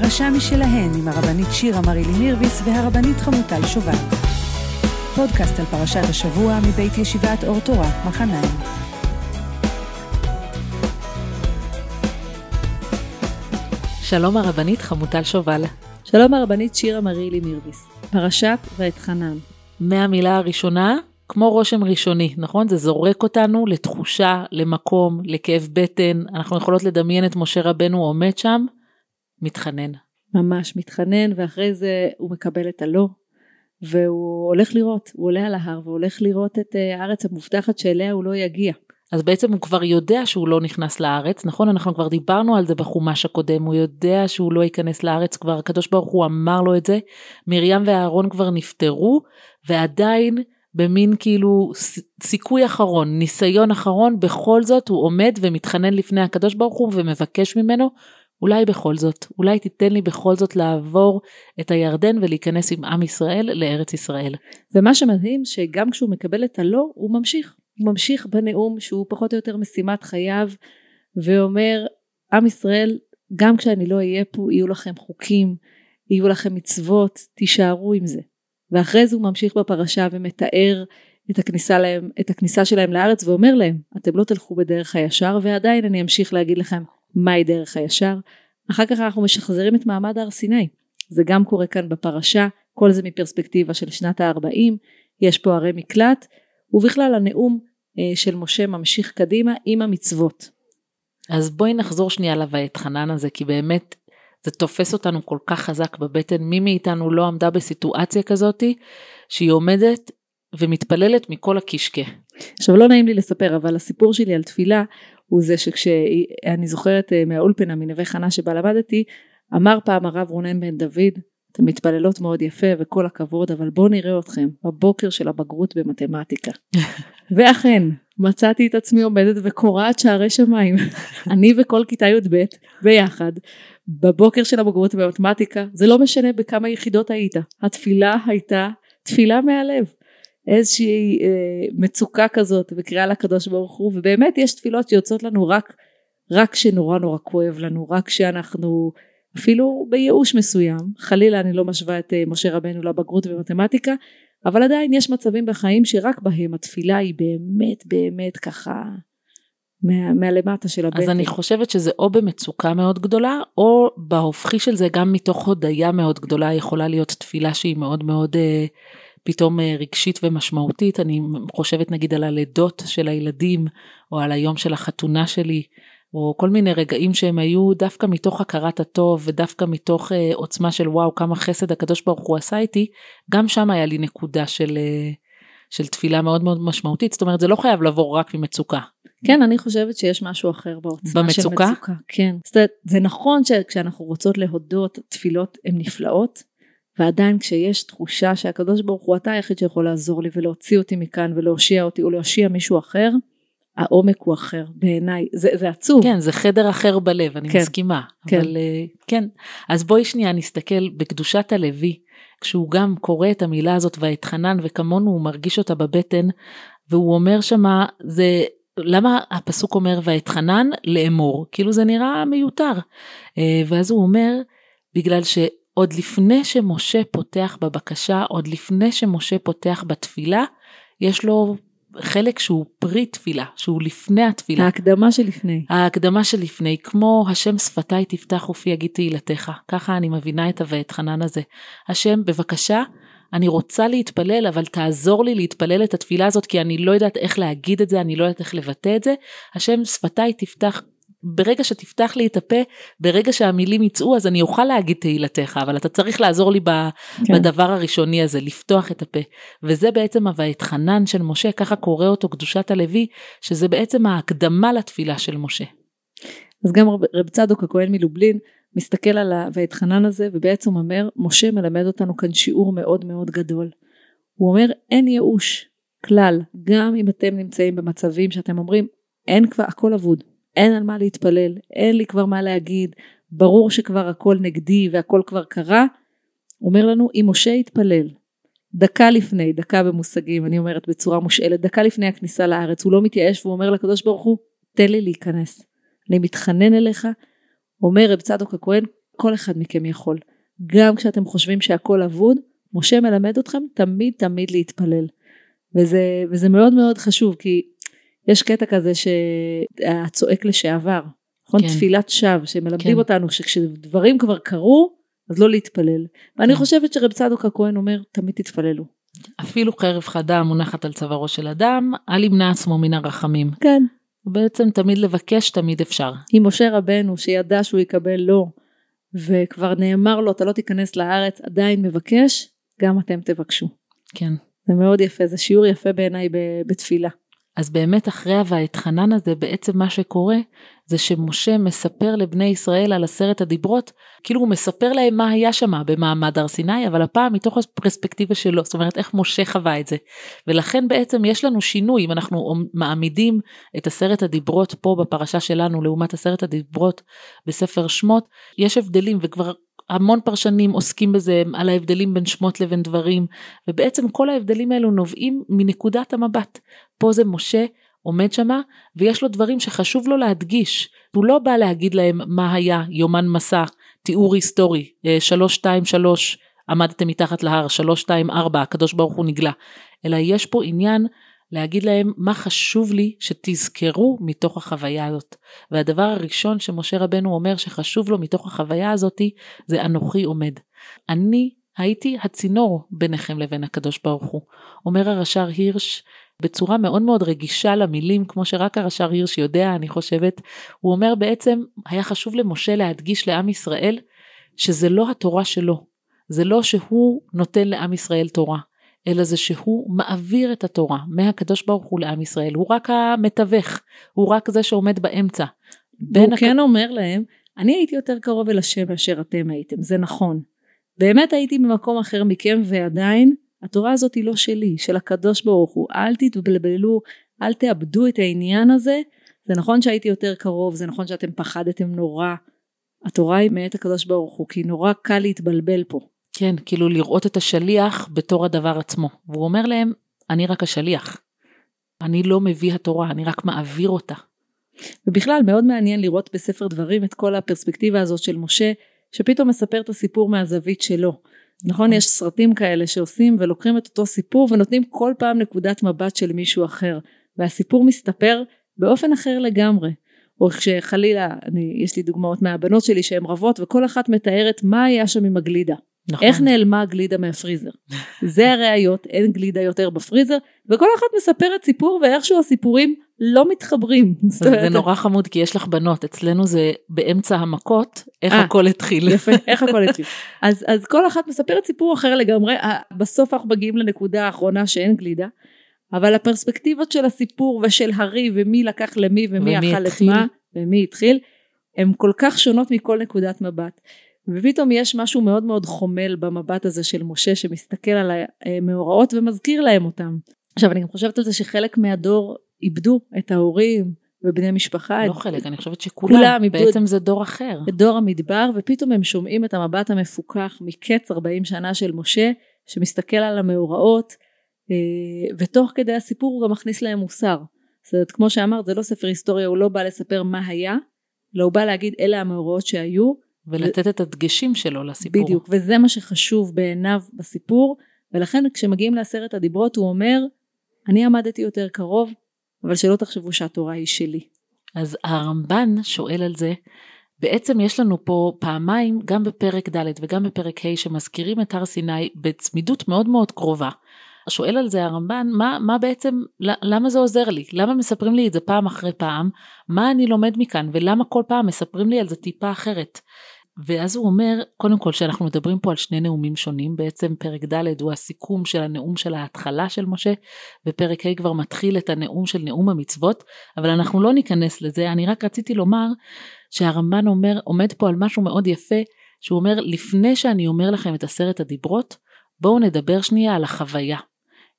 פרשה משלהן עם הרבנית שירה מרילי מירביס והרבנית חמוטל שובל. פודקאסט על פרשת השבוע מבית ישיבת אור תורה, מחניים. שלום הרבנית חמוטל שובל. שלום הרבנית שירה מרילי מירביס. פרשת ואתחנן. מהמילה הראשונה, כמו רושם ראשוני, נכון? זה זורק אותנו לתחושה, למקום, לכאב בטן. אנחנו יכולות לדמיין את משה רבנו עומד שם, מתחנן. ממש מתחנן, ואחרי זה הוא מקבל את הלא, והוא הולך לראות, הוא עולה על ההר והולך לראות את אה, הארץ המובטחת שאליה הוא לא יגיע. אז בעצם הוא כבר יודע שהוא לא נכנס לארץ, נכון? אנחנו כבר דיברנו על זה בחומש הקודם, הוא יודע שהוא לא ייכנס לארץ כבר, הקדוש ברוך הוא אמר לו את זה, מרים ואהרון כבר נפטרו, ועדיין במין כאילו סיכוי אחרון, ניסיון אחרון, בכל זאת הוא עומד ומתחנן לפני הקדוש ברוך הוא ומבקש ממנו, אולי בכל זאת, אולי תיתן לי בכל זאת לעבור את הירדן ולהיכנס עם עם ישראל לארץ ישראל. ומה שמדהים שגם כשהוא מקבל את הלא, הוא ממשיך. הוא ממשיך בנאום שהוא פחות או יותר משימת חייו, ואומר, עם ישראל, גם כשאני לא אהיה פה, יהיו לכם חוקים, יהיו לכם מצוות, תישארו עם זה. ואחרי זה הוא ממשיך בפרשה ומתאר את הכניסה, להם, את הכניסה שלהם לארץ ואומר להם, אתם לא תלכו בדרך הישר, ועדיין אני אמשיך להגיד לכם מהי דרך הישר. אחר כך אנחנו משחזרים את מעמד הר סיני. זה גם קורה כאן בפרשה, כל זה מפרספקטיבה של שנת ה-40, יש פה ערי מקלט, ובכלל הנאום אה, של משה ממשיך קדימה עם המצוות. אז בואי נחזור שנייה ל"ויתחנן" הזה, כי באמת זה תופס אותנו כל כך חזק בבטן, מי מאיתנו לא עמדה בסיטואציה כזאתי, שהיא עומדת ומתפללת מכל הקישקע. עכשיו לא נעים לי לספר, אבל הסיפור שלי על תפילה הוא זה שכשאני זוכרת אה, מהאולפנה מנווה חנה שבה למדתי, אמר פעם הרב רונן בן דוד, אתן מתפללות מאוד יפה וכל הכבוד, אבל בואו נראה אתכם בבוקר של הבגרות במתמטיקה. ואכן, מצאתי את עצמי עומדת וקורעת שערי שמיים. אני וכל כיתה י"ב ביחד, בבוקר של הבגרות במתמטיקה, זה לא משנה בכמה יחידות היית, התפילה הייתה תפילה מהלב. איזושהי אה, מצוקה כזאת וקריאה לקדוש ברוך הוא ובאמת יש תפילות שיוצאות לנו רק רק כשנורא נורא כואב לנו רק כשאנחנו אפילו בייאוש מסוים חלילה אני לא משווה את אה, משה רבנו לבגרות במתמטיקה אבל עדיין יש מצבים בחיים שרק בהם התפילה היא באמת באמת ככה מה, מהלמטה של הבטן. אז אני חושבת שזה או במצוקה מאוד גדולה, או בהופכי של זה גם מתוך הודיה מאוד גדולה יכולה להיות תפילה שהיא מאוד מאוד אה, פתאום אה, רגשית ומשמעותית. אני חושבת נגיד על הלידות של הילדים, או על היום של החתונה שלי, או כל מיני רגעים שהם היו דווקא מתוך הכרת הטוב, ודווקא מתוך אה, עוצמה של וואו, כמה חסד הקדוש ברוך הוא עשה איתי, גם שם היה לי נקודה של... אה, של תפילה מאוד מאוד משמעותית, זאת אומרת זה לא חייב לבוא רק ממצוקה. כן, אני חושבת שיש משהו אחר בעוצמה במצוקה? של מצוקה. כן. זאת אומרת, זה נכון שכשאנחנו רוצות להודות, תפילות הן נפלאות, ועדיין כשיש תחושה שהקדוש ברוך הוא אתה היחיד שיכול לעזור לי ולהוציא אותי מכאן ולהושיע אותי או להושיע מישהו אחר, העומק הוא אחר בעיניי, זה, זה עצוב. כן, זה חדר אחר בלב, אני כן, מסכימה. כן. אבל אה, כן, אז בואי שנייה נסתכל בקדושת הלוי, כשהוא גם קורא את המילה הזאת ואתחנן וכמונו הוא מרגיש אותה בבטן, והוא אומר שמה זה למה הפסוק אומר ואתחנן לאמור כאילו זה נראה מיותר אה, ואז הוא אומר בגלל שעוד לפני שמשה פותח בבקשה עוד לפני שמשה פותח בתפילה יש לו חלק שהוא פרי תפילה, שהוא לפני התפילה. ההקדמה שלפני. ההקדמה שלפני, כמו השם שפתיי תפתח ופי יגיד תהילתך. ככה אני מבינה את ה"ואתחנן" הזה. השם, בבקשה, אני רוצה להתפלל, אבל תעזור לי להתפלל את התפילה הזאת, כי אני לא יודעת איך להגיד את זה, אני לא יודעת איך לבטא את זה. השם, שפתיי תפתח ברגע שתפתח לי את הפה, ברגע שהמילים יצאו, אז אני אוכל להגיד תהילתך, אבל אתה צריך לעזור לי כן. בדבר הראשוני הזה, לפתוח את הפה. וזה בעצם ה"ואתחנן" של משה, ככה קורא אותו קדושת הלוי, שזה בעצם ההקדמה לתפילה של משה. אז גם רב צדוק הכהן מלובלין מסתכל על ה"ואתחנן" הזה, ובעצם אומר, משה מלמד אותנו כאן שיעור מאוד מאוד גדול. הוא אומר, אין ייאוש כלל, גם אם אתם נמצאים במצבים שאתם אומרים, אין כבר, הכל אבוד. אין על מה להתפלל, אין לי כבר מה להגיד, ברור שכבר הכל נגדי והכל כבר קרה, אומר לנו אם משה יתפלל דקה לפני, דקה במושגים, אני אומרת בצורה מושאלת, דקה לפני הכניסה לארץ, הוא לא מתייאש והוא אומר לקדוש ברוך הוא, תן לי להיכנס. אני מתחנן אליך, אומר רב צדוק הכהן, כל אחד מכם יכול. גם כשאתם חושבים שהכל אבוד, משה מלמד אתכם תמיד תמיד להתפלל. וזה, וזה מאוד מאוד חשוב, כי יש קטע כזה שהצועק לשעבר, נכון? כן. תפילת שווא, שמלמדים כן. אותנו שכשדברים כבר קרו, אז לא להתפלל. ואני כן. חושבת שרב צדוק הכהן אומר, תמיד תתפללו. אפילו חרב חדה מונחת על צווארו של אדם, אל ימנע עצמו מן הרחמים. כן. בעצם תמיד לבקש תמיד אפשר. עם משה רבנו שידע שהוא יקבל לא, וכבר נאמר לו אתה לא תיכנס לארץ, עדיין מבקש, גם אתם תבקשו. כן. זה מאוד יפה, זה שיעור יפה בעיניי בתפילה. אז באמת אחרי ה"ואתחנן" הזה בעצם מה שקורה זה שמשה מספר לבני ישראל על עשרת הדיברות, כאילו הוא מספר להם מה היה שם במעמד הר סיני, אבל הפעם מתוך הפרספקטיבה שלו, זאת אומרת איך משה חווה את זה. ולכן בעצם יש לנו שינוי, אם אנחנו מעמידים את עשרת הדיברות פה בפרשה שלנו לעומת עשרת הדיברות בספר שמות, יש הבדלים וכבר המון פרשנים עוסקים בזה על ההבדלים בין שמות לבין דברים ובעצם כל ההבדלים האלו נובעים מנקודת המבט. פה זה משה עומד שמה ויש לו דברים שחשוב לו להדגיש. הוא לא בא להגיד להם מה היה יומן מסע, תיאור היסטורי, 323 אה, עמדתם מתחת להר, 324 הקדוש ברוך הוא נגלה, אלא יש פה עניין להגיד להם מה חשוב לי שתזכרו מתוך החוויה הזאת. והדבר הראשון שמשה רבנו אומר שחשוב לו מתוך החוויה הזאתי זה אנוכי עומד. אני הייתי הצינור ביניכם לבין הקדוש ברוך הוא. אומר הרש"ר הירש בצורה מאוד מאוד רגישה למילים כמו שרק הרש"ר הירש יודע אני חושבת. הוא אומר בעצם היה חשוב למשה להדגיש לעם ישראל שזה לא התורה שלו. זה לא שהוא נותן לעם ישראל תורה. אלא זה שהוא מעביר את התורה מהקדוש ברוך הוא לעם ישראל, הוא רק המתווך, הוא רק זה שעומד באמצע. והוא הק... כן אומר להם, אני הייתי יותר קרוב אל השם מאשר אתם הייתם, זה נכון. באמת הייתי במקום אחר מכם ועדיין התורה הזאת היא לא שלי, של הקדוש ברוך הוא, אל תתבלבלו, אל תאבדו את העניין הזה, זה נכון שהייתי יותר קרוב, זה נכון שאתם פחדתם נורא, התורה היא מאת הקדוש ברוך הוא, כי נורא קל להתבלבל פה. כן, כאילו לראות את השליח בתור הדבר עצמו. והוא אומר להם, אני רק השליח. אני לא מביא התורה, אני רק מעביר אותה. ובכלל מאוד מעניין לראות בספר דברים את כל הפרספקטיבה הזאת של משה, שפתאום מספר את הסיפור מהזווית שלו. נכון, יש סרטים כאלה שעושים ולוקחים את אותו סיפור ונותנים כל פעם נקודת מבט של מישהו אחר, והסיפור מסתפר באופן אחר לגמרי. או כשחלילה, אני, יש לי דוגמאות מהבנות שלי שהן רבות וכל אחת מתארת מה היה שם עם הגלידה. נכון. איך נעלמה הגלידה מהפריזר? זה הראיות, אין גלידה יותר בפריזר, וכל אחת מספרת סיפור ואיכשהו הסיפורים לא מתחברים. זה נורא חמוד כי יש לך בנות, אצלנו זה באמצע המכות, איך 아, אה, הכל התחיל. יפה, איך הכל התחיל. אז, אז כל אחת מספרת סיפור אחר לגמרי, בסוף אנחנו מגיעים לנקודה האחרונה שאין גלידה, אבל הפרספקטיבות של הסיפור ושל הריב ומי לקח למי ומי אכל את מה ומי התחיל, הן כל כך שונות מכל נקודת מבט. ופתאום יש משהו מאוד מאוד חומל במבט הזה של משה שמסתכל על המאורעות ומזכיר להם אותם. עכשיו אני גם חושבת על זה שחלק מהדור איבדו את ההורים ובני משפחה. לא את... חלק, אני חושבת שכולם, בעצם זה דור אחר. את דור המדבר ופתאום הם שומעים את המבט המפוכח מקץ 40 שנה של משה שמסתכל על המאורעות אה, ותוך כדי הסיפור הוא גם מכניס להם מוסר. זאת אומרת כמו שאמרת זה לא ספר היסטוריה הוא לא בא לספר מה היה אלא הוא בא להגיד אלה המאורעות שהיו ולתת. את הדגשים שלו לסיפור. בדיוק, וזה מה שחשוב בעיניו בסיפור, ולכן כשמגיעים לעשרת הדיברות הוא אומר, אני עמדתי יותר קרוב, אבל שלא תחשבו שהתורה היא שלי. אז הרמב"ן שואל על זה, בעצם יש לנו פה פעמיים, גם בפרק ד' וגם בפרק ה', שמזכירים את הר סיני בצמידות מאוד מאוד קרובה. שואל על זה הרמב"ן, מה, מה בעצם, למה זה עוזר לי? למה מספרים לי את זה פעם אחרי פעם? מה אני לומד מכאן? ולמה כל פעם מספרים לי על זה טיפה אחרת? ואז הוא אומר, קודם כל שאנחנו מדברים פה על שני נאומים שונים, בעצם פרק ד' הוא הסיכום של הנאום של ההתחלה של משה, ופרק ה' כבר מתחיל את הנאום של נאום המצוות, אבל אנחנו לא ניכנס לזה, אני רק רציתי לומר שהרמב"ן אומר, עומד פה על משהו מאוד יפה, שהוא אומר, לפני שאני אומר לכם את עשרת הדיברות, בואו נדבר שנייה על החוויה.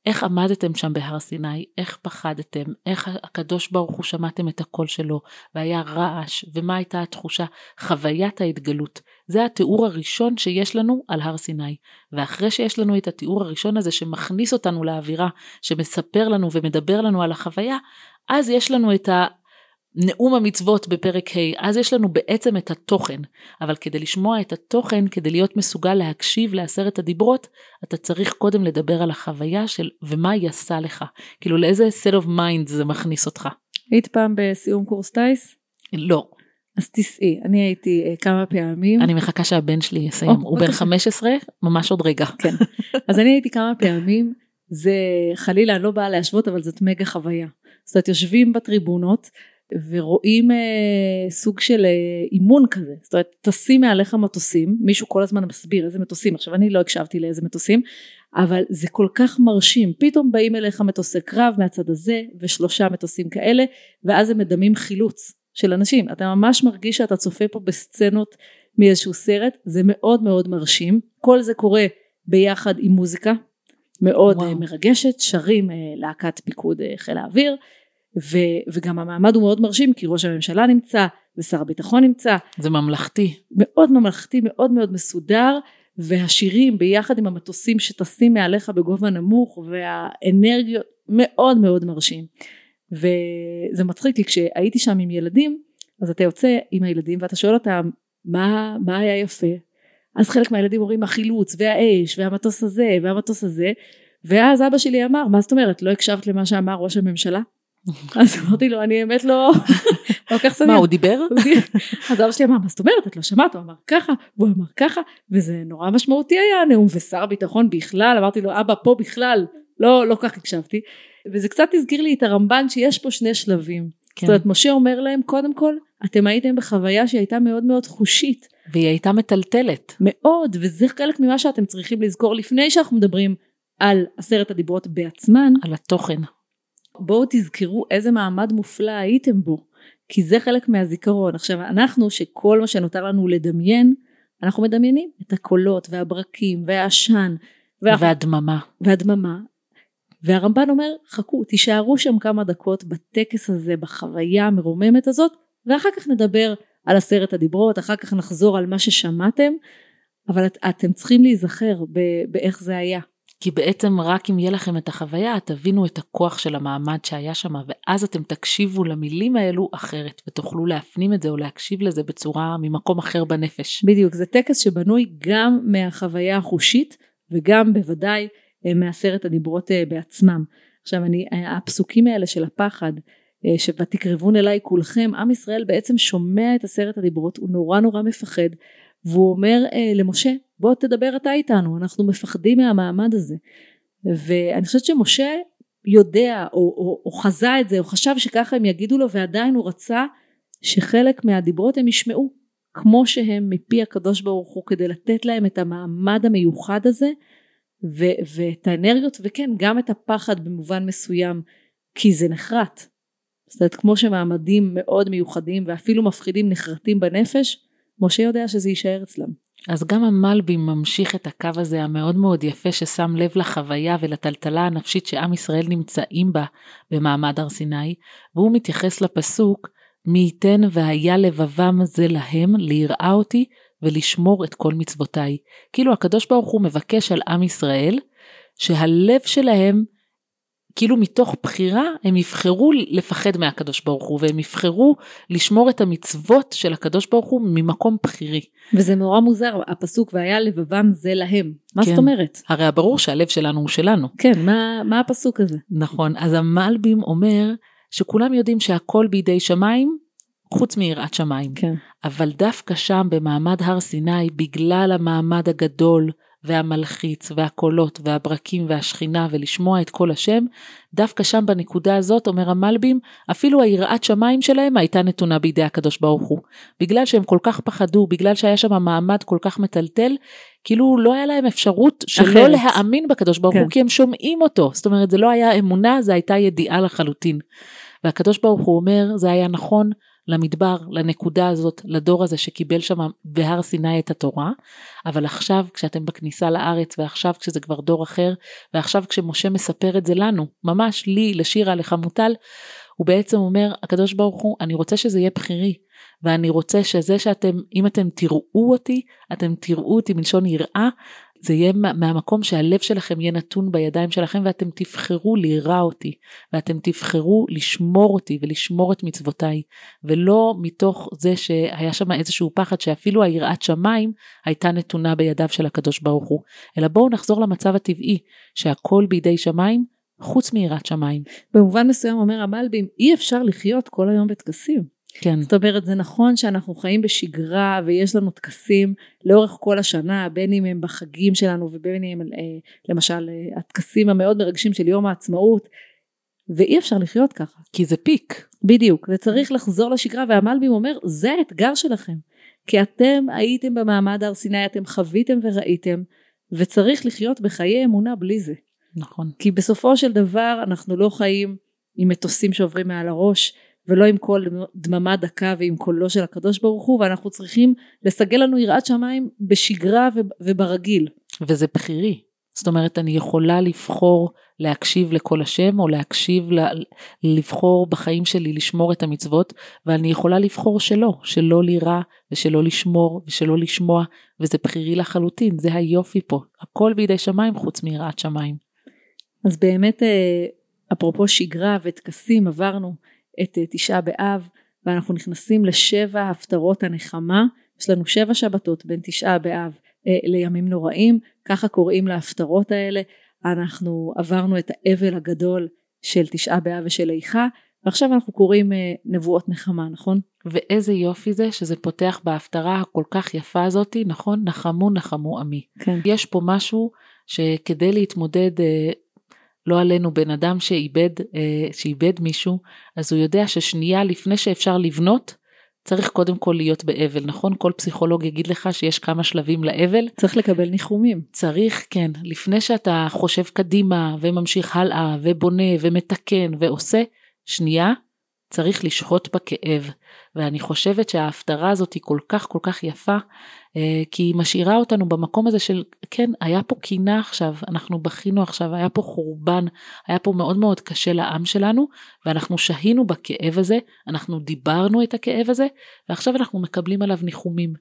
איך עמדתם שם בהר סיני, איך פחדתם, איך הקדוש ברוך הוא שמעתם את הקול שלו, והיה רעש, ומה הייתה התחושה, חוויית ההתגלות. זה התיאור הראשון שיש לנו על הר סיני. ואחרי שיש לנו את התיאור הראשון הזה שמכניס אותנו לאווירה, שמספר לנו ומדבר לנו על החוויה, אז יש לנו את נאום המצוות בפרק ה', אז יש לנו בעצם את התוכן, אבל כדי לשמוע את התוכן, כדי להיות מסוגל להקשיב לעשרת הדיברות, אתה צריך קודם לדבר על החוויה של ומה היא עשה לך, כאילו לאיזה set of mind זה מכניס אותך. היית פעם בסיום קורס טיס? לא. אז תיסעי, אני הייתי uh, כמה פעמים. אני מחכה שהבן שלי יסיים, או, הוא בן בבקשה. 15, ממש עוד רגע. כן. אז אני הייתי כמה פעמים, זה חלילה, אני לא באה להשוות, אבל זאת מגה חוויה. זאת אומרת, יושבים בטריבונות ורואים אה, סוג של אה, אימון כזה. זאת אומרת, טסים מעליך מטוסים, מישהו כל הזמן מסביר איזה מטוסים. עכשיו, אני לא הקשבתי לאיזה מטוסים, אבל זה כל כך מרשים. פתאום באים אליך מטוסי קרב מהצד הזה, ושלושה מטוסים כאלה, ואז הם מדמים חילוץ של אנשים. אתה ממש מרגיש שאתה צופה פה בסצנות מאיזשהו סרט, זה מאוד מאוד מרשים. כל זה קורה ביחד עם מוזיקה, מאוד וואו. וואו. מרגשת, שרים אה, להקת פיקוד אה, חיל האוויר, ו, וגם המעמד הוא מאוד מרשים כי ראש הממשלה נמצא ושר הביטחון נמצא, זה ממלכתי. מאוד ממלכתי, מאוד מאוד מסודר, והשירים ביחד עם המטוסים שטסים מעליך בגובה נמוך והאנרגיות מאוד מאוד מרשים. וזה מצחיק כי כשהייתי שם עם ילדים, אז אתה יוצא עם הילדים ואתה שואל אותם מה, מה היה יפה, אז חלק מהילדים אומרים החילוץ והאש והמטוס הזה והמטוס הזה, ואז אבא שלי אמר מה זאת אומרת לא הקשבת למה שאמר ראש הממשלה? אז אמרתי לו אני האמת לא, לא כך מה, הוא דיבר? אז אבא שלי אמר מה זאת אומרת? את לא שמעת? הוא אמר ככה והוא אמר ככה וזה נורא משמעותי היה הנאום ושר הביטחון בכלל. אמרתי לו אבא פה בכלל. לא לא כך הקשבתי. וזה קצת הזכיר לי את הרמב"ן שיש פה שני שלבים. כן. זאת אומרת משה אומר להם קודם כל אתם הייתם בחוויה שהייתה מאוד מאוד חושית. והיא הייתה מטלטלת. מאוד וזה חלק ממה שאתם צריכים לזכור לפני שאנחנו מדברים על עשרת הדיברות בעצמן. על התוכן. בואו תזכרו איזה מעמד מופלא הייתם בו כי זה חלק מהזיכרון. עכשיו אנחנו שכל מה שנותר לנו לדמיין אנחנו מדמיינים את הקולות והברקים והעשן וה... והדממה. והדממה. והרמב"ן אומר חכו תישארו שם כמה דקות בטקס הזה בחוויה המרוממת הזאת ואחר כך נדבר על עשרת הדיברות אחר כך נחזור על מה ששמעתם אבל את, אתם צריכים להיזכר באיך זה היה כי בעצם רק אם יהיה לכם את החוויה, תבינו את הכוח של המעמד שהיה שם, ואז אתם תקשיבו למילים האלו אחרת, ותוכלו להפנים את זה או להקשיב לזה בצורה ממקום אחר בנפש. בדיוק זה טקס שבנוי גם מהחוויה החושית וגם בוודאי אה, מעשרת הדיברות אה, בעצמם. עכשיו אני אה, הפסוקים האלה של הפחד ש"ותקרבון אליי כולכם" עם ישראל בעצם שומע את עשרת הדיברות הוא נורא נורא מפחד והוא אומר למשה בוא תדבר אתה איתנו אנחנו מפחדים מהמעמד הזה ואני חושבת שמשה יודע או, או, או חזה את זה או חשב שככה הם יגידו לו ועדיין הוא רצה שחלק מהדיברות הם ישמעו כמו שהם מפי הקדוש ברוך הוא כדי לתת להם את המעמד המיוחד הזה ו- ואת האנרגיות וכן גם את הפחד במובן מסוים כי זה נחרט. זאת אומרת כמו שמעמדים מאוד מיוחדים ואפילו מפחידים נחרטים בנפש משה יודע שזה יישאר אצלם. אז גם המלבי ממשיך את הקו הזה המאוד מאוד יפה ששם לב לחוויה ולטלטלה הנפשית שעם ישראל נמצאים בה במעמד הר סיני, והוא מתייחס לפסוק מי ייתן והיה לבבם זה להם ליראה אותי ולשמור את כל מצוותיי. כאילו הקדוש ברוך הוא מבקש על עם ישראל שהלב שלהם כאילו מתוך בחירה הם יבחרו לפחד מהקדוש ברוך הוא והם יבחרו לשמור את המצוות של הקדוש ברוך הוא ממקום בחירי. וזה נורא מוזר הפסוק והיה לבבם זה להם. מה כן. זאת אומרת? הרי ברור שהלב שלנו הוא שלנו. כן מה, מה הפסוק הזה? נכון, אז המלבים אומר שכולם יודעים שהכל בידי שמיים חוץ מיראת שמיים. כן. אבל דווקא שם במעמד הר סיני, בגלל המעמד הגדול והמלחיץ והקולות והברקים והשכינה ולשמוע את כל השם, דווקא שם בנקודה הזאת, אומר המלבים, אפילו היראת שמיים שלהם הייתה נתונה בידי הקדוש ברוך הוא. בגלל שהם כל כך פחדו, בגלל שהיה שם מעמד כל כך מטלטל, כאילו לא היה להם אפשרות שלא אחרת. להאמין בקדוש ברוך כן. הוא, כי הם שומעים אותו. זאת אומרת, זה לא היה אמונה, זה הייתה ידיעה לחלוטין. והקדוש ברוך הוא אומר, זה היה נכון למדבר, לנקודה הזאת, לדור הזה שקיבל שם בהר סיני את התורה, אבל עכשיו כשאתם בכניסה לארץ, ועכשיו כשזה כבר דור אחר, ועכשיו כשמשה מספר את זה לנו, ממש לי, לשירה, לך מוטל, הוא בעצם אומר, הקדוש ברוך הוא, אני רוצה שזה יהיה בחירי, ואני רוצה שזה שאתם, אם אתם תראו אותי, אתם תראו אותי מלשון יראה, זה יהיה מהמקום שהלב שלכם יהיה נתון בידיים שלכם ואתם תבחרו לירא אותי ואתם תבחרו לשמור אותי ולשמור את מצוותיי ולא מתוך זה שהיה שם איזשהו פחד שאפילו היראת שמיים הייתה נתונה בידיו של הקדוש ברוך הוא אלא בואו נחזור למצב הטבעי שהכל בידי שמיים חוץ מיראת שמיים. במובן מסוים אומר המלבים אי אפשר לחיות כל היום בטקסים. כן. זאת אומרת זה נכון שאנחנו חיים בשגרה ויש לנו טקסים לאורך כל השנה בין אם הם בחגים שלנו ובין אם הם אה, למשל אה, הטקסים המאוד מרגשים של יום העצמאות ואי אפשר לחיות ככה. כי זה פיק. בדיוק וצריך לחזור לשגרה והמלבים אומר זה האתגר שלכם כי אתם הייתם במעמד הר סיני אתם חוויתם וראיתם וצריך לחיות בחיי אמונה בלי זה. נכון. כי בסופו של דבר אנחנו לא חיים עם מטוסים שעוברים מעל הראש ולא עם קול דממה דקה ועם קולו של הקדוש ברוך הוא ואנחנו צריכים לסגל לנו יראת שמיים בשגרה וברגיל. וזה בחירי. זאת אומרת אני יכולה לבחור להקשיב לקול השם או להקשיב, לבחור בחיים שלי לשמור את המצוות ואני יכולה לבחור שלא, שלא לירא ושלא לשמור ושלא לשמוע וזה בחירי לחלוטין, זה היופי פה, הכל בידי שמיים חוץ מיראת שמיים. אז באמת אה, אפרופו שגרה וטקסים עברנו את אה, תשעה באב ואנחנו נכנסים לשבע הפטרות הנחמה יש לנו שבע שבתות בין תשעה באב אה, לימים נוראים ככה קוראים להפטרות האלה אנחנו עברנו את האבל הגדול של תשעה באב ושל איכה ועכשיו אנחנו קוראים אה, נבואות נחמה נכון? ואיזה יופי זה שזה פותח בהפטרה הכל כך יפה הזאתי נכון נחמו נחמו עמי. כן. יש פה משהו שכדי להתמודד לא עלינו בן אדם שאיבד, אה, שאיבד מישהו, אז הוא יודע ששנייה לפני שאפשר לבנות, צריך קודם כל להיות באבל, נכון? כל פסיכולוג יגיד לך שיש כמה שלבים לאבל. צריך לקבל ניחומים. צריך, כן. לפני שאתה חושב קדימה וממשיך הלאה ובונה ומתקן ועושה, שנייה, צריך לשהות בכאב. ואני חושבת שההפטרה הזאת היא כל כך כל כך יפה, כי היא משאירה אותנו במקום הזה של, כן, היה פה קינה עכשיו, אנחנו בכינו עכשיו, היה פה חורבן, היה פה מאוד מאוד קשה לעם שלנו, ואנחנו שהינו בכאב הזה, אנחנו דיברנו את הכאב הזה, ועכשיו אנחנו מקבלים עליו ניחומים.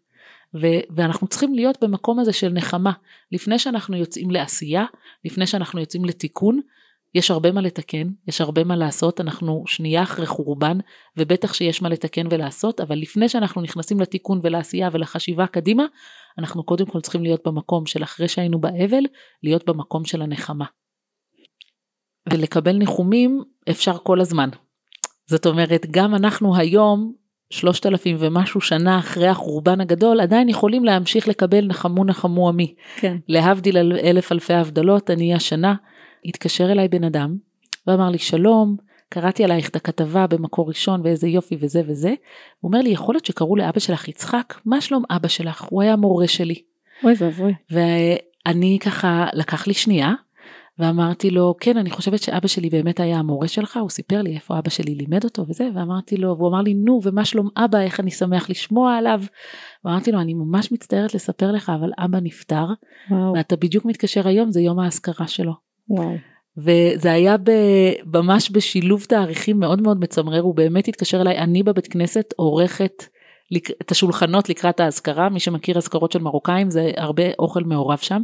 ו- ואנחנו צריכים להיות במקום הזה של נחמה, לפני שאנחנו יוצאים לעשייה, לפני שאנחנו יוצאים לתיקון, יש הרבה מה לתקן, יש הרבה מה לעשות, אנחנו שנייה אחרי חורבן, ובטח שיש מה לתקן ולעשות, אבל לפני שאנחנו נכנסים לתיקון ולעשייה ולחשיבה קדימה, אנחנו קודם כל צריכים להיות במקום של אחרי שהיינו באבל, להיות במקום של הנחמה. ולקבל ניחומים אפשר כל הזמן. זאת אומרת, גם אנחנו היום, שלושת אלפים ומשהו שנה אחרי החורבן הגדול, עדיין יכולים להמשיך לקבל נחמו נחמו עמי. כן. להבדיל אלף אלפי הבדלות, אני השנה התקשר אליי בן אדם ואמר לי שלום, קראתי עלייך את הכתבה במקור ראשון ואיזה יופי וזה וזה. הוא אומר לי יכול להיות שקראו לאבא שלך יצחק? מה שלום אבא שלך? הוא היה מורה שלי. אוי ואבוי. ואני ככה לקח לי שנייה ואמרתי לו כן אני חושבת שאבא שלי באמת היה המורה שלך הוא סיפר לי איפה אבא שלי לימד אותו וזה ואמרתי לו והוא אמר לי נו ומה שלום אבא איך אני שמח לשמוע עליו. ואמרתי לו אני ממש מצטערת לספר לך אבל אבא נפטר וואו. ואתה בדיוק מתקשר היום זה יום האזכרה שלו. וואו. וזה היה ב, ממש בשילוב תאריכים מאוד מאוד מצמרר, הוא באמת התקשר אליי, אני בבית כנסת עורכת לק, את השולחנות לקראת האזכרה, מי שמכיר אזכרות של מרוקאים זה הרבה אוכל מעורב שם,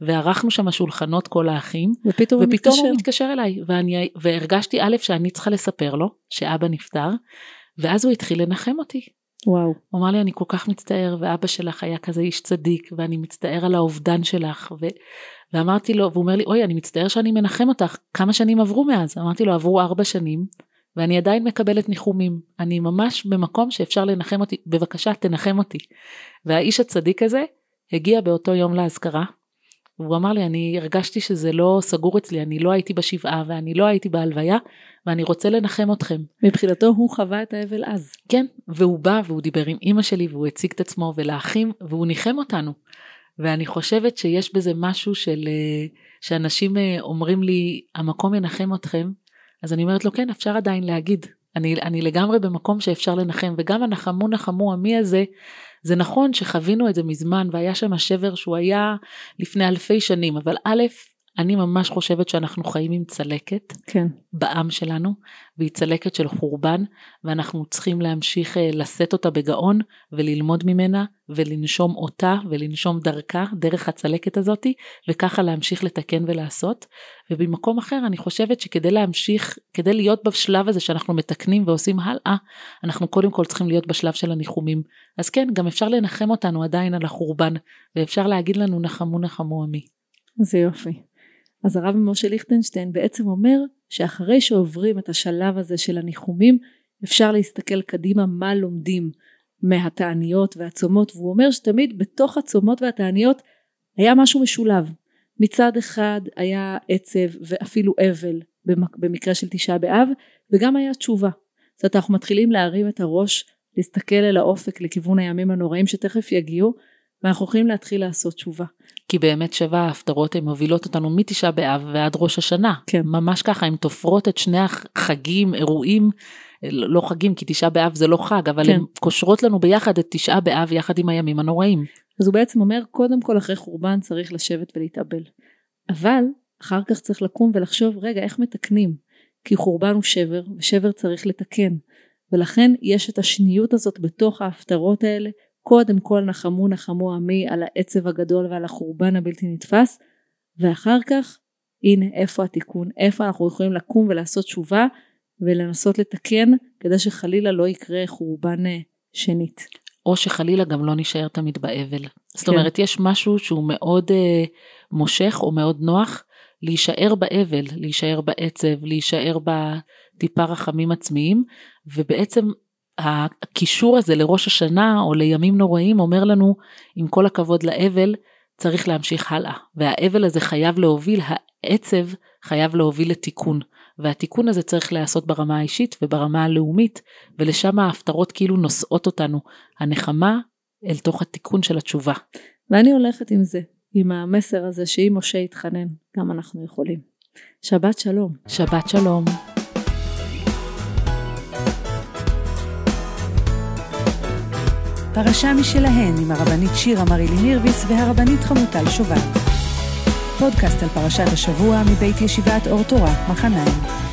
וערכנו שם השולחנות כל האחים, ופתאום, ופתאום הוא מתקשר. הוא מתקשר אליי, ואני, והרגשתי א' שאני צריכה לספר לו שאבא נפטר, ואז הוא התחיל לנחם אותי. וואו. הוא אמר לי אני כל כך מצטער ואבא שלך היה כזה איש צדיק ואני מצטער על האובדן שלך ו... ואמרתי לו, והוא אומר לי, אוי, אני מצטער שאני מנחם אותך, כמה שנים עברו מאז? אמרתי לו, עברו ארבע שנים, ואני עדיין מקבלת ניחומים. אני ממש במקום שאפשר לנחם אותי, בבקשה, תנחם אותי. והאיש הצדיק הזה הגיע באותו יום לאזכרה, והוא אמר לי, אני הרגשתי שזה לא סגור אצלי, אני לא הייתי בשבעה ואני לא הייתי בהלוויה, ואני רוצה לנחם אתכם. מבחינתו הוא חווה את האבל אז. כן, והוא בא והוא דיבר עם אימא שלי והוא הציג את עצמו ולאחים, והוא ניחם אותנו. ואני חושבת שיש בזה משהו של אה, שאנשים אה, אומרים לי המקום ינחם אתכם. אז אני אומרת לו כן אפשר עדיין להגיד. אני, אני לגמרי במקום שאפשר לנחם וגם הנחמו נחמו עמי הזה. זה נכון שחווינו את זה מזמן והיה שם השבר שהוא היה לפני אלפי שנים אבל א' אני ממש חושבת שאנחנו חיים עם צלקת כן. בעם שלנו, והיא צלקת של חורבן, ואנחנו צריכים להמשיך אה, לשאת אותה בגאון, וללמוד ממנה, ולנשום אותה, ולנשום דרכה, דרך הצלקת הזאתי, וככה להמשיך לתקן ולעשות. ובמקום אחר אני חושבת שכדי להמשיך, כדי להיות בשלב הזה שאנחנו מתקנים ועושים הלאה, אנחנו קודם כל צריכים להיות בשלב של הניחומים. אז כן, גם אפשר לנחם אותנו עדיין על החורבן, ואפשר להגיד לנו נחמו נחמו עמי. זה יופי. אז הרב משה ליכטנשטיין בעצם אומר שאחרי שעוברים את השלב הזה של הניחומים אפשר להסתכל קדימה מה לומדים מהתעניות והצומות והוא אומר שתמיד בתוך הצומות והתעניות היה משהו משולב. מצד אחד היה עצב ואפילו אבל במקרה של תשעה באב וגם היה תשובה. זאת אומרת אנחנו מתחילים להרים את הראש להסתכל אל האופק לכיוון הימים הנוראים שתכף יגיעו ואנחנו יכולים להתחיל לעשות תשובה כי באמת שבע ההפטרות הן מובילות אותנו מתשעה באב ועד ראש השנה. כן. ממש ככה, הן תופרות את שני החגים, אירועים, לא חגים כי תשעה באב זה לא חג, אבל כן. הן קושרות לנו ביחד את תשעה באב יחד עם הימים הנוראים. אז הוא בעצם אומר קודם כל אחרי חורבן צריך לשבת ולהתאבל. אבל אחר כך צריך לקום ולחשוב רגע איך מתקנים. כי חורבן הוא שבר ושבר צריך לתקן. ולכן יש את השניות הזאת בתוך ההפטרות האלה קודם כל נחמו נחמו עמי על העצב הגדול ועל החורבן הבלתי נתפס ואחר כך הנה איפה התיקון איפה אנחנו יכולים לקום ולעשות תשובה ולנסות לתקן כדי שחלילה לא יקרה חורבן אה, שנית. או שחלילה גם לא נשאר תמיד באבל. זאת כן. אומרת יש משהו שהוא מאוד אה, מושך או מאוד נוח להישאר באבל, להישאר בעצב, להישאר בטיפה רחמים עצמיים ובעצם הקישור הזה לראש השנה או לימים נוראים אומר לנו עם כל הכבוד לאבל צריך להמשיך הלאה והאבל הזה חייב להוביל העצב חייב להוביל לתיקון והתיקון הזה צריך להיעשות ברמה האישית וברמה הלאומית ולשם ההפטרות כאילו נושאות אותנו הנחמה אל תוך התיקון של התשובה. ואני הולכת עם זה עם המסר הזה שאם משה יתחנן גם אנחנו יכולים. שבת שלום. שבת שלום. פרשה משלהן עם הרבנית שירה מרילי מירביס והרבנית חמוטל שובל. פודקאסט על פרשת השבוע מבית ישיבת אור תורה, מחניים.